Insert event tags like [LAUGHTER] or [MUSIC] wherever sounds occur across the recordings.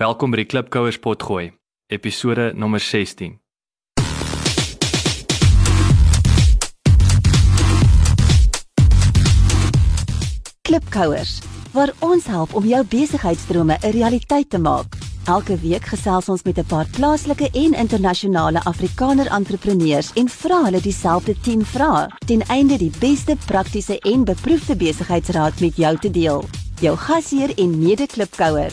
Welkom by die Klipkouers potgooi, episode nommer 16. Klipkouers, waar ons help om jou besigheidsdrome 'n realiteit te maak. Elke week gesels ons met 'n paar plaaslike en internasionale Afrikaner entrepreneurs en vra hulle dieselfde 10 vrae ten einde die beste praktiese en beproefde besigheidsraad met jou te deel. Jou gasheer en mede-klipkouer,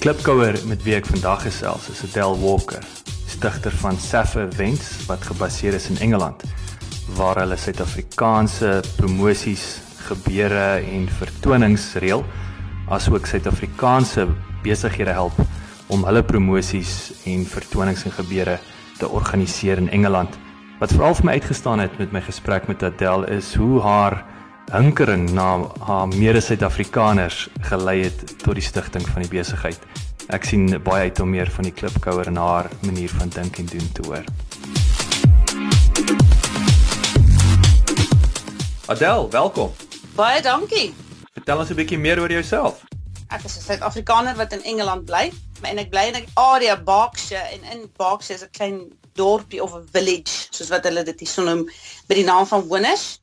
Klipkouer met wie ek vandag gesels is Adele Walker, stigter van Safa Events wat gebaseer is in Engeland waar hulle Suid-Afrikaanse promosies gebeure en vertonings reël asook Suid-Afrikaanse besighede help om hulle promosies en vertonings en gebeure te organiseer in Engeland. Wat veral vir my uitgestaan het met my gesprek met Adele is hoe haar hinkering na haar mede-Suid-Afrikaners gelei het tot die stigting van die besigheid. Ek sien baie uit om meer van die klipkouer en haar manier van dink en doen te hoor. Adele, welkom. Baie dankie. Vertel ons 'n bietjie meer oor jouself. Ek is 'n Suid-Afrikaner wat in Engeland bly, en ek bly in 'n area Berkshire en in Berkshire is 'n klein dorpie of 'n village, soos wat hulle dit hier so noem, met die naam van Winnes.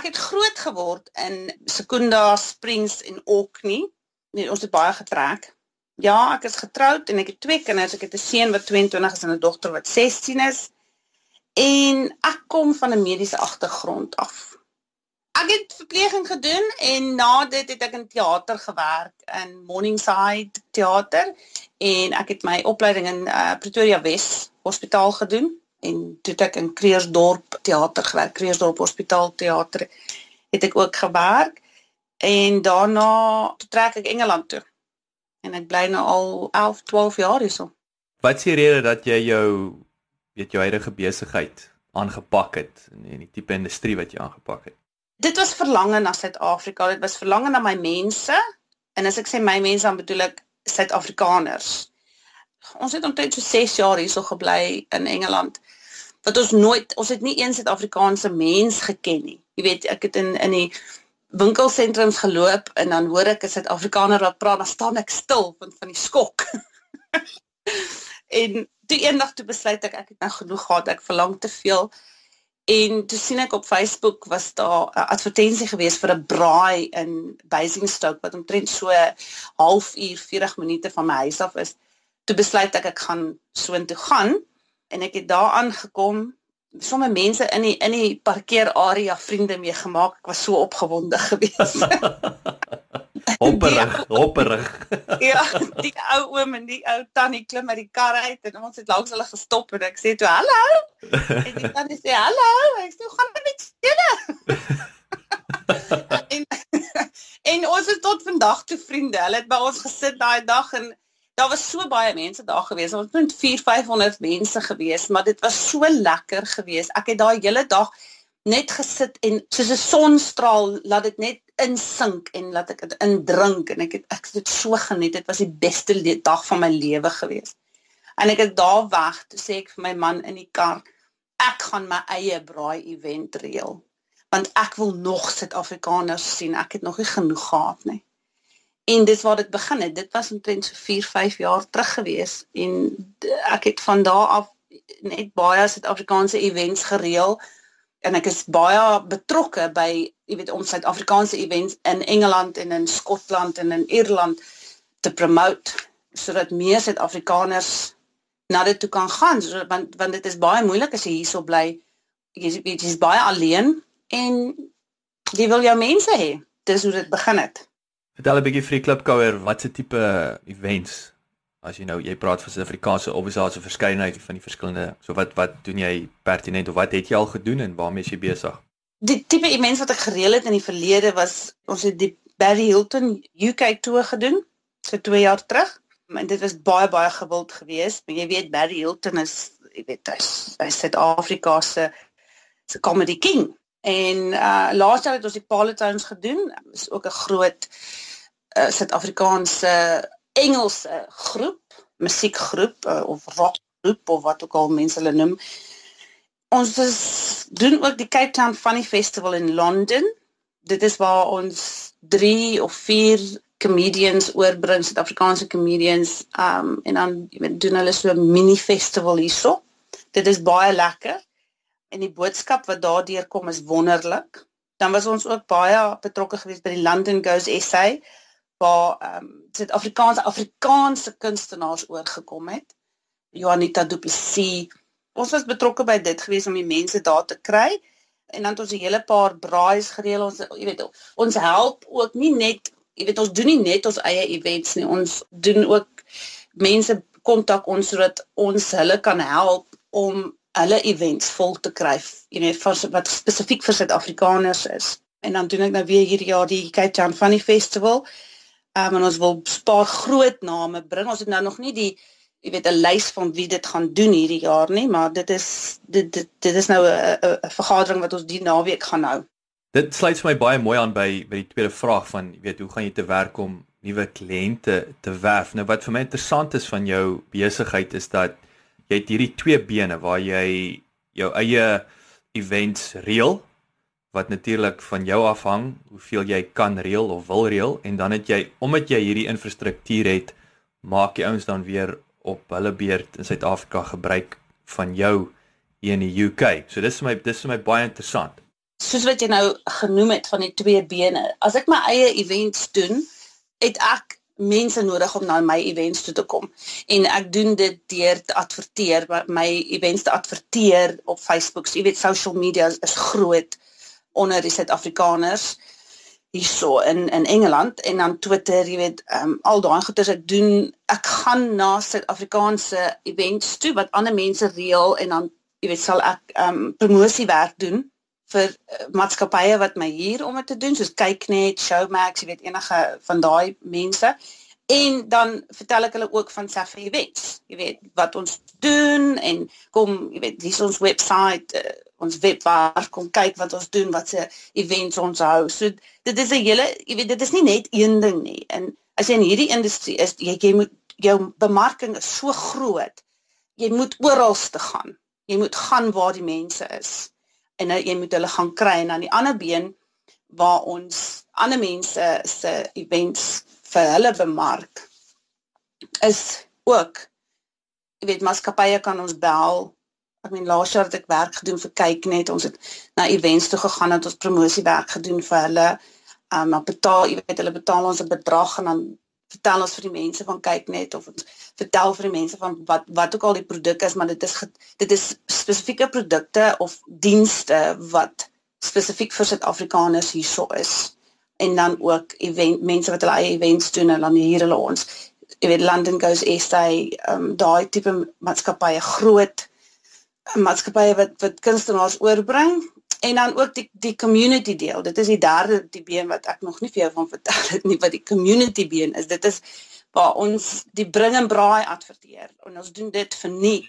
Ek het groot geword in Secunda Springs en Orkney. Nee, ons het baie getrek. Ja, ek is getroud en ek het twee kinders. Ek het 'n seun wat 22 is en 'n dogter wat 16 is. En ek kom van 'n mediese agtergrond af ek het verpleging gedoen en na dit het ek in teater gewerk in Morningside teater en ek het my opleiding in uh, Pretoria Wes Hospitaal gedoen en toe ek in Kreersdorp teater gewerk Kreersdorp Hospitaal teater het ek ook gewerk en daarna trek ek Engeland toe en ek bly nou al 11 12 jaar hierso Wat is die rede dat jy jou weet jou huidige besigheid aangepak het en die tipe industrie wat jy aangepak het dit was verlange na Suid-Afrika. Dit was verlange na my mense. En as ek sê my mense, dan bedoel ek Suid-Afrikaners. Ons het omtrent so 6 jaar hierso gebly in Engeland. Wat ons nooit, ons het nie een Suid-Afrikaanse mens geken nie. Jy weet, ek het in in die winkelsentrums geloop en dan hoor ek 'n Suid-Afrikaner wat praat, dan staan ek stil van van die skok. [LAUGHS] en toe eendag toe besluit ek ek het nou genoeg gehad, ek verlang te veel. En toe sien ek op Facebook was daar 'n advertensie gewees vir 'n braai in Basingstoke wat omtrent so halfuur 40 minute van my huis af is. Toe besluit ek ek gaan soontoe gaan en ek het daar aangekom. Sommige mense in die in die parkeerarea vriende mee gemaak. Ek was so opgewonde [LAUGHS] geweest. [LAUGHS] hopperig, hopperig. [LAUGHS] ja, die ou oom en die ou tannie klim uit die kar uit en ons het langs hulle gestop en ek sê toe hallo. En die tannie sê hallo, ek sê gaan met julle. en en ons is tot vandag toe vriende. Hulle het by ons gesit daai dag en daar was so baie mense daar gewees. Ons het 4 500 mense gewees, maar dit was so lekker geweest. Ek het daai hele dag net gesit en soos 'n sonstraal laat dit net insink en laat ek dit indrink en ek het ek het dit so geniet. Dit was die beste dag van my lewe gewees. En ek het daar weg, toe sê ek vir my man in die kar, ek gaan my eie braai event reël want ek wil nog Suid-Afrikaners sien. Ek het nog nie genoeg gehad nie. En dis waar dit begin het. Dit was omtrent so 4, 5 jaar terug gewees en ek het van daar af net baie Suid-Afrikaanse events gereël en ek is baie betrokke by jy weet om Suid-Afrikaanse events in Engeland en in Skotland en in Ierland te promote sodat meer Suid-Afrikaners na dit toe kan gaan so, want want dit is baie moeilik as jy hierso bly. Jy weet jy's baie alleen en jy wil jou mense hê. Dis hoe dit begin het Vertel 'n bietjie vir die klipkouer watse tipe events as jy nou jy praat van Suid-Afrikaanse obviously 'n verskeidenheid van die verskillende so wat wat doen jy pertinent of wat het jy al gedoen en waarmee is jy besig? Die tipe events wat ek gereël het in die verlede was ons het die Barry Hilton UK tour gedoen so 2 jaar terug en dit was baie baie gewild geweest. Maar jy weet Barry Hilton is jy weet hy's hy Suid-Afrika se se comedy king. En uh laas jaar het ons die Palatines gedoen. Is ook 'n groot uh, Suid-Afrikaanse Engelse groep, musiekgroep uh, of rockgroep of wat ook al mense hulle noem. Ons is, doen ook die Cape Town Funny Festival in Londen. Dit is waar ons 3 of 4 comedians oorbring, Suid-Afrikaanse comedians, um en dan doen hulle so 'n mini festival hierso. Dit is baie lekker en die boodskap wat daardeur kom is wonderlik. Dan was ons ook baie betrokke geweest by die London Goes SA waar ehm um, Suid-Afrikaanse Afrikaanse kunstenaars oorgekom het. Juanita Du Plessis. Ons was betrokke by dit geweest om die mense daar te kry en dan het ons 'n hele paar braais gereël. Ons jy weet ons help ook nie net jy weet ons doen nie net ons eie events nie. Ons doen ook mense kontak ons sodat ons hulle kan help om hulle events vol te kry, jy weet vir wat spesifiek vir Suid-Afrikaners is. En dan doen ek nou weer hierdie jaar die Cape Town Funny Festival. Um, en ons wil 'n paar groot name bring. Ons het nou nog nie die jy weet 'n lys van wie dit gaan doen hierdie jaar nie, maar dit is dit dit, dit is nou 'n vergadering wat ons die naweek gaan hou. Dit sluit vir my baie mooi aan by by die tweede vraag van jy weet hoe gaan jy te werk om nuwe kliënte te werf? Nou wat vir my interessant is van jou besigheid is dat jy het hierdie twee bene waar jy jou eie events reël wat natuurlik van jou afhang hoeveel jy kan reël of wil reël en dan het jy omdat jy hierdie infrastruktuur het maak die ouens dan weer op hulle beurt in Suid-Afrika gebruik van jou hier in die UK. So dis vir my dis vir my baie interessant. Soos wat jy nou genoem het van die twee bene. As ek my eie events doen, het ek mense nodig om na my events toe te kom en ek doen dit deur te adverteer my events te adverteer op Facebook. So, jy weet social media is groot onder die Suid-Afrikaners hierso in in Engeland en dan Twitter, jy weet, um, al daai goeders ek doen. Ek gaan na Suid-Afrikaanse events toe wat ander mense reël en dan jy weet sal ek um, promosiewerk doen vir uh, maatskappye wat my hier om dit te doen soos Kyknet, Showmax, jy weet enige van daai mense. En dan vertel ek hulle ook van Safi Events. Jy weet wat ons doen en kom, jy weet, dis ons webwerf, uh, ons webwerf kom kyk wat ons doen, wat se events ons hou. So dit is 'n hele, jy weet, dit is nie net een ding nie. En as jy in hierdie industrie is, jy, jy moet jou bemarking is so groot. Jy moet oral te gaan. Jy moet gaan waar die mense is en jy moet hulle gaan kry en aan die ander been waar ons ander mense se events vir hulle bemark is ook jy weet maatskappye kan ons bel. Ek meen laas jaar het ek werk gedoen vir kyk net. Ons het na events toe gegaan en ons promosiewerk gedoen vir hulle. Um maar betaal jy weet hulle betaal ons 'n bedrag en dan vertel ons vir die mense van kyk net of ons vertel vir die mense van wat wat ook al die produk is maar dit is dit is spesifieke produkte of dienste wat spesifiek vir Suid-Afrikaners hierso is. En dan ook event mense wat hulle eie events doen en dan hier hulle ons jy weet London Goes SA um, daai tipe maatskappye groot maatskappye wat wat kunstenaars oorbring en dan ook die die community deel. Dit is die derde die been wat ek nog nie vir jou van vertel het nie wat die community been is. Dit is waar ons die bring en braai adverteer en ons doen dit vir nie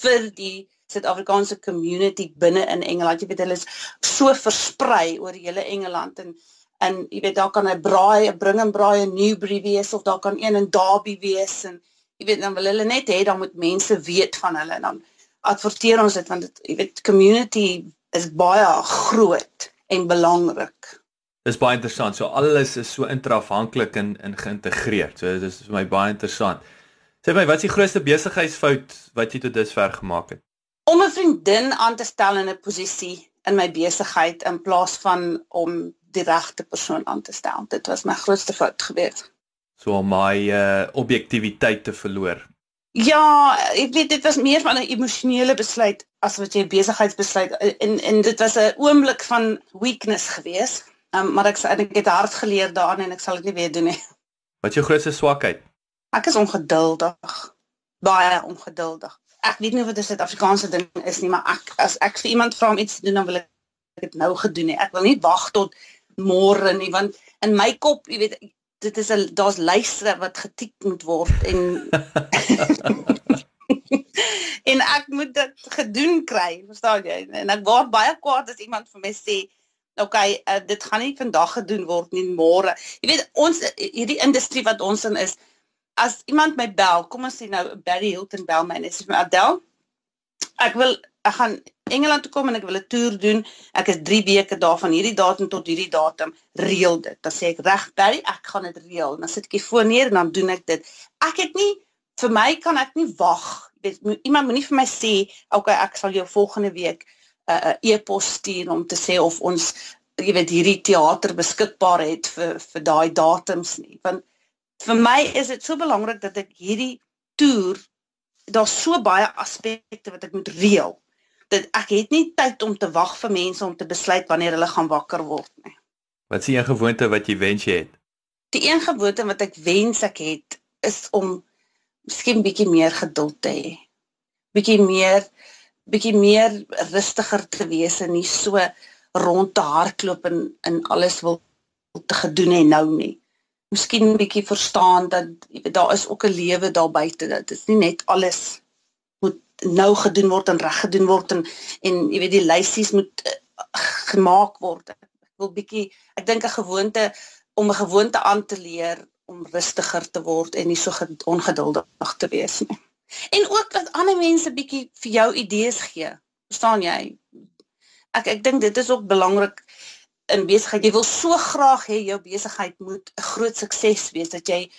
vir die Suid-Afrikaanse community binne in Engeland. Jy weet hulle is so versprei oor hele Engeland en en jy weet daar kan 'n braai, 'n bring en braai in Newbury wees of daar kan een in Derby wees en jy weet dan wil hulle net hê dan moet mense weet van hulle en dan adverteer ons dit want dit jy weet community is baie groot en belangrik. Dis baie interessant. So alles is so interafhanklik en in geïntegreer. So dis vir my baie interessant. Sê my, wat is die grootste besigheidsfout wat jy tot dusver gemaak het? Om 'n vriendin aan te stel in 'n posisie in my besigheid in plaas van om die regte persoon aan te stel. Dit was my grootste fout gewees. So om my uh objektiviteit te verloor. Ja, ek weet dit was meer van 'n emosionele besluit as wat jy besigheidsbesluit en en dit was 'n oomblik van weakness geweest. Um, maar ek sê ek het hard geleer daarin en ek sal dit nie weer doen nie. Wat is jou grootste swakheid? Ek is ongeduldig. Baie ongeduldig. Ek weet nie of dit 'n Suid-Afrikaanse ding is nie, maar ek as ek vir iemand vra om iets te doen, dan wil ek dit nou gedoen het. Ek wil nie wag tot môre nie, want in my kop, jy weet, dit is 'n daar's lyste wat getik moet word en [LAUGHS] en ek moet dit gedoen kry, verstaan jy? En ek word baie kwaad as iemand vir my sê, "Oké, okay, uh, dit gaan nie vandag gedoen word nie, môre." Jy weet, ons hierdie industrie wat ons in is, as iemand my bel, kom ons sê nou Barry Hilton bel my en sê vir my, "Adel, ek wil ek gaan Engeland toe kom en ek wil 'n toer doen. Ek is 3 weke daar van hierdie datum tot hierdie datum. Reël dit." Dan sê ek, "Reg, Barry, ek gaan dit reël." Dan sit ek die foon neer en dan doen ek dit. Ek het nie vir my kan ek nie wag weet iemand moenie vir my sê okay ek sal jou volgende week 'n uh, e-pos stuur om te sê of ons jy weet hierdie teater beskikbaar het vir vir daai datums nie want vir my is dit so belangrik dat ek hierdie toer daar's so baie aspekte wat ek moet reël dat ek het nie tyd om te wag vir mense om te besluit wanneer hulle gaan wakker word nie wat sien jy gewoonte wat jy wens jy het die een gewoonte wat ek wens ek het is om miskien bietjie meer geduld te hê. Bietjie meer bietjie meer rustiger te wees en nie so rond te hardloop en in alles wil te gedoen en nou nie. Miskien bietjie verstaan dat daar is ook 'n lewe daar buite. Dit is nie net alles nou gedoen word en reg gedoen word en en jy weet die lysies moet uh, gemaak word. Ek wil bietjie ek dink 'n gewoonte om 'n gewoonte aan te leer om rustiger te word en nie so ongeduldig te wees nie. En ook dat ander mense bietjie vir jou idees gee. Verstaan jy? Ek ek dink dit is ook belangrik in besigheid. Jy wil so graag hê jou besigheid moet 'n groot sukses wees dat jy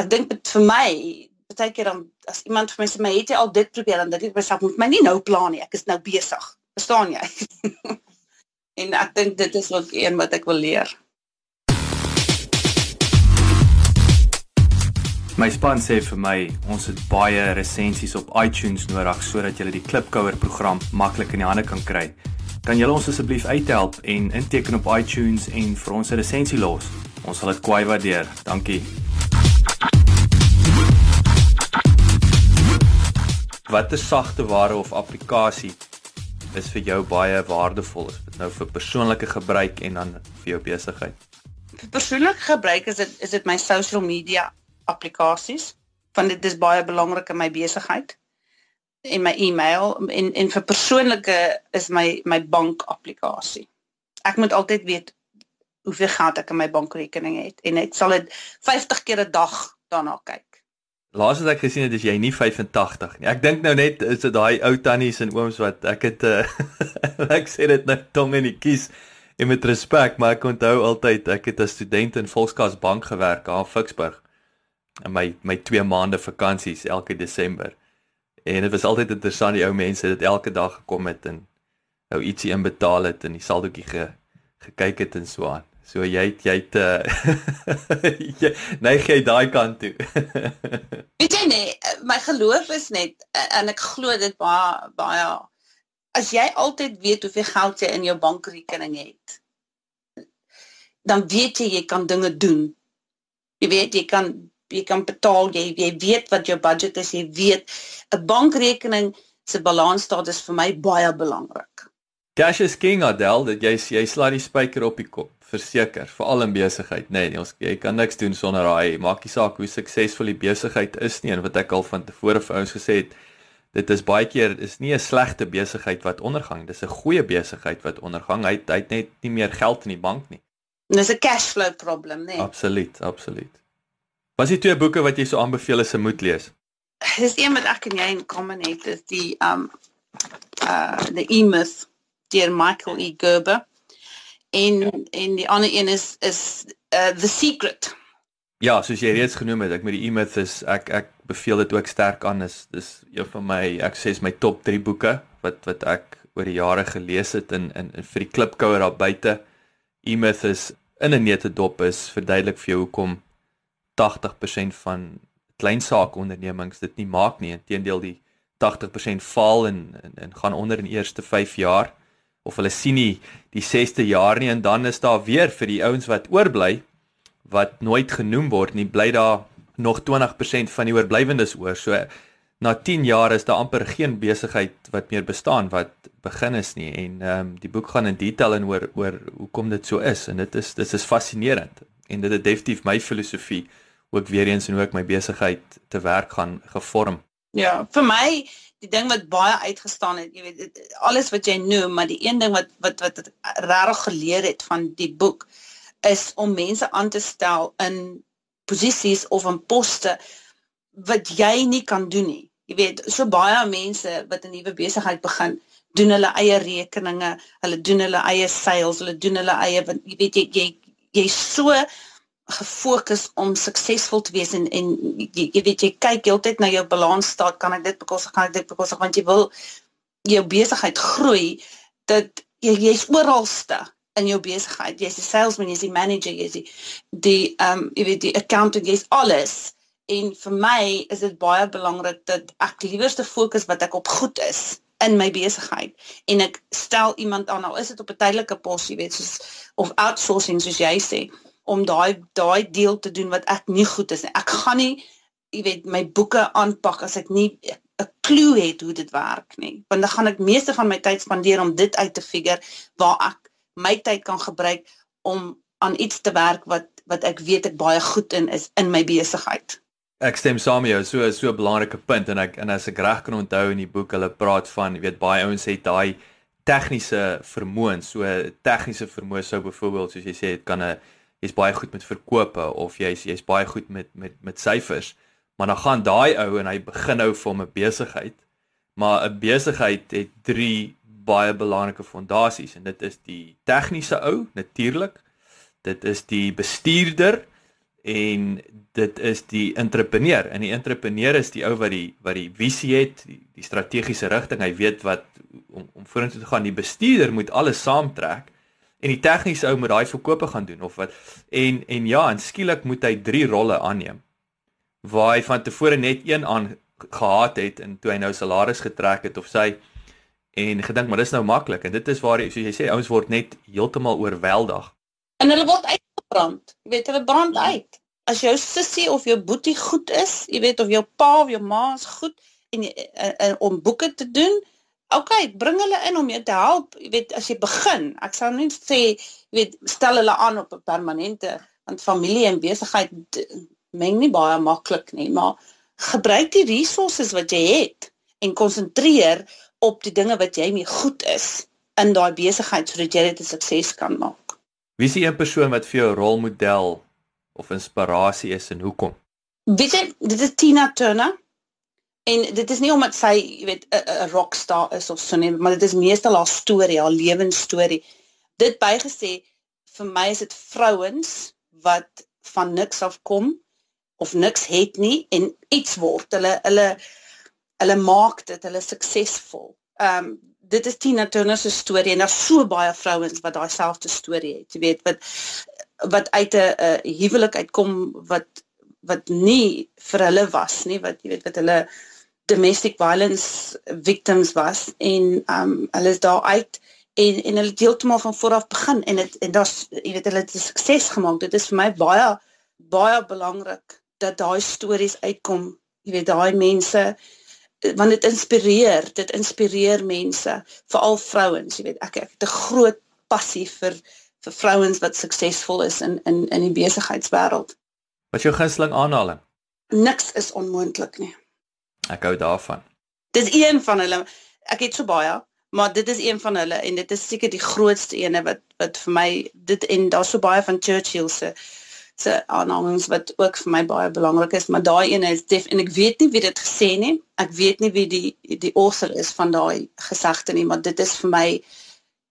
ek dink vir my baie keer dan as iemand vir my sê my het jy al dit probeer dan dink ek myself moet my nie nou plan nie. Ek is nou besig. Verstaan jy? [LAUGHS] en ek dink dit is ook een wat ek wil leer. My span sê vir my ons het baie resensies op iTunes nodig sodat jy die Klipkouer program maklik in die hande kan kry. Kan julle ons asseblief uithelp en inteken op iTunes en vir ons 'n resensie los? Ons sal dit kwai waardeer. Dankie. Watter sagte ware of applikasie is vir jou baie waardevol? Is dit nou vir persoonlike gebruik en dan vir jou besigheid? Vir persoonlike gebruik is dit is dit my social media applikasies want dit is baie belangrik in my besigheid en my e-mail en en vir persoonlike is my my bank applikasie. Ek moet altyd weet hoeveel geld ek in my bankrekening het en ek sal dit 50 keer 'n dag daarna kyk. Laas het ek gesien het is jy nie 85 nie. Ek dink nou net is dit daai ou tannies en ooms wat ek het uh, [LAUGHS] ek sê dit nou tong in die kies en met respek, maar ek onthou altyd ek het as student in Volkskas Bank gewerk aan Ficksburg in my my 2 maande vakansies elke Desember. En dit was altyd interessant die ou mense het elke dag gekom het en nou ietsie inbetaal het en die saldoetjie ge, gekyk het en so aan. So jy jy het [LAUGHS] uh, nee jy daai kant toe. [LAUGHS] Weet jy nee, my geloof is net en ek glo dit baie baie as jy altyd weet hoeveel geld jy in jou bankrekening het dan weet jy jy kan dinge doen. Jy weet jy kan jy kan betaal, jy jy weet wat jou budget is, jy weet 'n bankrekening se balansstaat is vir my baie belangrik. Cash is king Adel, dat jy jy slaan die spyker op die kop, verseker, veral in besigheid, nê, nee, ons jy kan niks doen sonder daai, maak nie saak hoe suksesvol die besigheid is nie en wat ek al van tevore vir ouens gesê het, dit is baie keer is nie 'n slegte besigheid wat ondergang, dis 'n goeie besigheid wat ondergang. Hy hy het net nie meer geld in die bank nie. Dis 'n cash flow probleem, nê. Nee. Absoluut, absoluut. Wat is die twee boeke wat jy so aanbeveel as 'n moet lees? Dis een wat ek en jy in common het, is die um uh the E-Myth deur Michael E. Gerber. En en die ander een is is uh The Secret. Ja, soos jy reeds genoem het, ek met die E-Myth is ek ek beveel dit ook sterk aan is dis een van my ek sê is my top 3 boeke wat wat ek oor die jare gelees het in in, in vir die klipkouer daar buite. E-Myth is in 'n nette dop is verduidelik vir jou hoekom 80% van klein saak ondernemings dit nie maak nie. Inteendeel die 80% faal en, en en gaan onder in die eerste 5 jaar of hulle sien nie die 6ste jaar nie en dan is daar weer vir die ouens wat oorbly wat nooit genoem word nie, bly daar nog 20% van die oorblywendes oor. So na 10 jaar is daar amper geen besigheid wat meer bestaan wat begin is nie en ehm um, die boek gaan in detail in oor oor hoekom dit so is en dit is dit is fascinerend en dit het definitief my filosofie ook weer eens en hoe ek my besigheid te werk gaan gevorm. Ja, vir my die ding wat baie uitgestaan het, jy weet alles wat jy noem, maar die een ding wat wat wat regtig geleer het van die boek is om mense aan te stel in posisies of in poste wat jy nie kan doen nie. Jy weet, so baie mense wat 'n nuwe besigheid begin, doen hulle eie rekeninge, hulle doen hulle eie sales, hulle doen hulle eie jy weet jy jy jy's so gefokus om suksesvol te wees en en jy, jy weet jy kyk heeltyd na jou balansstaat kan ek dit bekostig kan ek dit bekostig want jy wil jou besigheid groei dat jy jy's oralste in jou besigheid. Jy's die salesman jy's die manager jy's die die ehm um, jy weet die accountant jy's alles. En vir my is dit baie belangrik dat ek liewerste fokus wat ek op goed is in my besigheid. En ek stel iemand aan al is dit op 'n tydelike pos jy weet soos of outsourcing soos jy sê om daai daai deel te doen wat ek nie goed is nie. Ek gaan nie jy weet my boeke aanpak as ek nie 'n klou het hoe dit werk nie. Want dan gaan ek meeste van my tyd spandeer om dit uit te figure waar ek my tyd kan gebruik om aan iets te werk wat wat ek weet ek baie goed in is in my besigheid. Ek stem saam met jou, so so 'n belangrike punt en ek en as ek reg kan onthou in die boek hulle praat van, jy weet baie ouens het daai tegniese vermoë, so tegniese vermoë sou byvoorbeeld soos jy sê, dit kan 'n jy's baie goed met verkope of jy's jy's baie goed met met met syfers. Maar dan gaan daai ou en hy begin nou vir 'n besigheid. Maar 'n besigheid het drie baie belangrike fondasies en dit is die tegniese ou natuurlik. Dit is die bestuurder en dit is die entrepreneur. En die entrepreneur is die ou wat die wat die visie het, die, die strategiese rigting. Hy weet wat om om vorentoe te gaan. Die bestuurder moet alles saamtrek en die tegniese ou moet daai verkope gaan doen of wat. En en ja en skielik moet hy drie rolle aanneem waar hy van tevore net een aan gehad het en toe hy nou salaris getrek het of sy en gedink maar dis nou maklik. En dit is waar soos jy sê ouens word net heeltemal oorweldig. En hulle word uitgebrand. Jy weet hulle brand uit. As jou sussie of jou boetie goed is jy weet of jou pa of jou ma is goed en, en, en, en om boeke te doen OK, bring hulle in om jou te help. Jy weet, as jy begin, ek sal nie sê, jy weet, stel hulle aan op 'n permanente want familie en besigheid meng nie baie maklik nie, maar gebruik die resources wat jy het en konsentreer op die dinge wat jy mee goed is in daai besigheid sodat jy dit 'n sukses kan maak. Wie is die een persoon wat vir jou rolmodel of inspirasie is en hoekom? Weet jy, dit is Tina Turner. En dit is nie omdat sy, jy weet, 'n rockstar is of so nie, maar dit is meestal haar storie, haar lewensstorie. Dit bygesê, vir my is dit vrouens wat van niks af kom of niks het nie en iets word. Hulle hulle hulle maak dit, hulle suksesvol. Ehm um, dit is Tina Turner se storie en daar's so baie vrouens wat daai selfde storie het. Jy weet wat wat uit 'n huwelik uitkom wat wat nie vir hulle was nie, wat jy weet wat hulle domestic violence victims was en um hulle is daar uit en en hulle deeltemal van vooraf begin en dit en daar's jy weet hulle het 'n sukses gemaak. Dit is vir my baie baie belangrik dat daai stories uitkom. Jy weet daai mense want dit inspireer, dit inspireer mense, veral vrouens, jy weet ek ek het 'n groot passie vir vir vrouens wat suksesvol is in in in die besigheidswêreld. Wat jou gunsteling aanhaling? Niks is onmoontlik nie. Ek hou daarvan. Dis een van hulle. Ek het so baie, maar dit is een van hulle en dit is seker die grootste ene wat wat vir my dit en daar's so baie van Churchill se se aannames wat ook vir my baie belangrik is, maar daai ene is def en ek weet nie wie dit gesê nie. Ek weet nie wie die die author is van daai gesegde nie, maar dit is vir my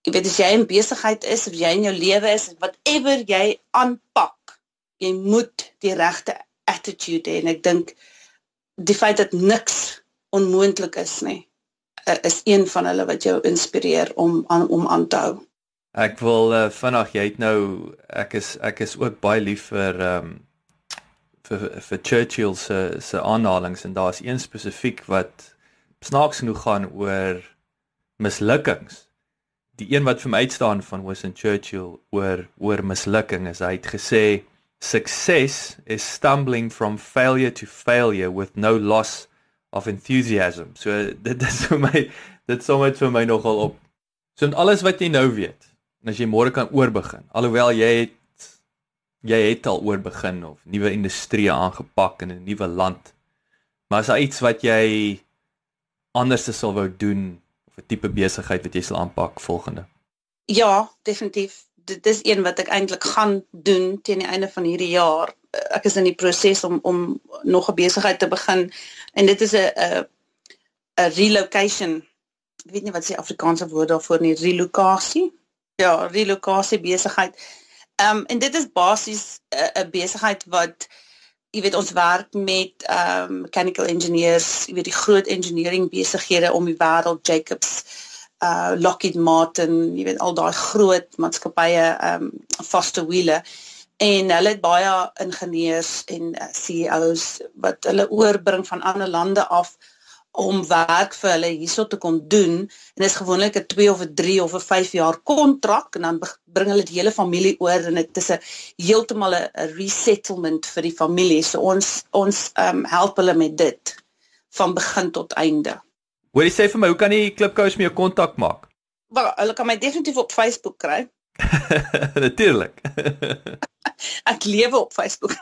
jy weet as jy in besigheid is of jy in jou lewe is, whatever jy aanpak, jy moet die regte attitude hê en ek dink die feit dat niks onmoontlik is nie eh, is een van hulle wat jou inspireer om aan om aan te hou. Ek wil uh, vinnig jy het nou ek is ek is ook baie lief vir ehm um, vir vir Churchill se se aanhalinge en daar's een spesifiek wat snaaks genoeg gaan oor mislukkings. Die een wat vir my uitstaan van Winston Churchill oor oor mislukking is hy het gesê Success is stumbling from failure to failure with no loss of enthusiasm. So [LAUGHS] dit is vir my dit som dit vir my nogal op. So met alles wat jy nou weet, en as jy môre kan oorbegin, alhoewel jy het jy het al oor begin of nuwe industrie aangepak in 'n nuwe land. Maar is daar iets wat jy anders sal wou doen of 'n tipe besigheid wat jy sal aanpak volgende? Ja, definitief. Dit is een wat ek eintlik gaan doen teen die einde van hierdie jaar. Ek is in die proses om om nog 'n besigheid te begin en dit is 'n 'n 'n relocation. Ek weet nie wat se Afrikaanse woord daarvoor nie, relokasie. Ja, relokasie besigheid. Ehm um, en dit is basies 'n besigheid wat jy weet ons werk met ehm um, mechanical engineers, jy weet die groot engineering besighede om die wêreld, Jacobs, uh Lockheed Martin, jy weet al daai groot maatskappye um, vaste wiele en hulle het baie ingenieurs en uh, CEOs wat hulle oorbring van ander lande af om werk vir hulle hierso te kom doen en dit is gewoonlik 'n 2 of 'n 3 of 'n 5 jaar kontrak en dan bring hulle die hele familie oor en dit is 'n heeltemal 'n resettlement vir die familie. So ons ons um, help hulle met dit van begin tot einde. Hoor jy sê vir my, hoe kan die klipkous met jou kontak maak? Wel, hulle kan my definitief op Facebook kry. [LAUGHS] Natuurlik. [LAUGHS] Ek lewe op Facebook.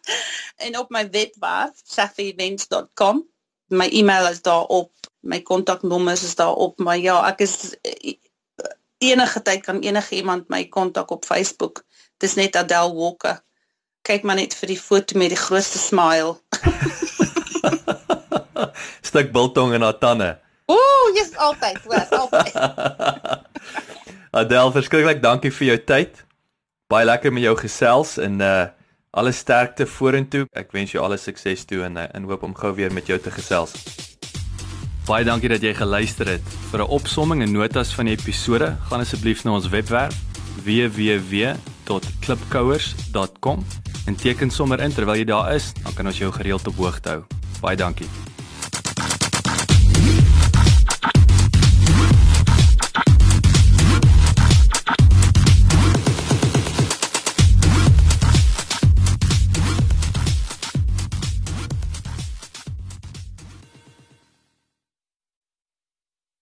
[LAUGHS] en op my webwerf safeevents.com my e-mail is daarop, my kontaknommers is daarop, maar ja, ek is enige tyd kan enige iemand my kontak op Facebook. Dis net Adele Walker. Kyk maar net vir die foto met die grootste smile. [LAUGHS] Stuk biltong en haar tande. Ooh, jy's altyd, hoor, altyd. [LAUGHS] Adele, verskriklik dankie vir jou tyd. Baie lekker met jou gesels en uh Alle sterkte vorentoe. Ek wens jou alle sukses toe en en hoop om gou weer met jou te gesels. Baie dankie dat jy geluister het. Vir 'n opsomming en notas van die episode, gaan asseblief na ons webwerf www.klipkouers.com en teken sommer in terwyl jy daar is, dan kan ons jou gereeld op hoogte hou. Baie dankie.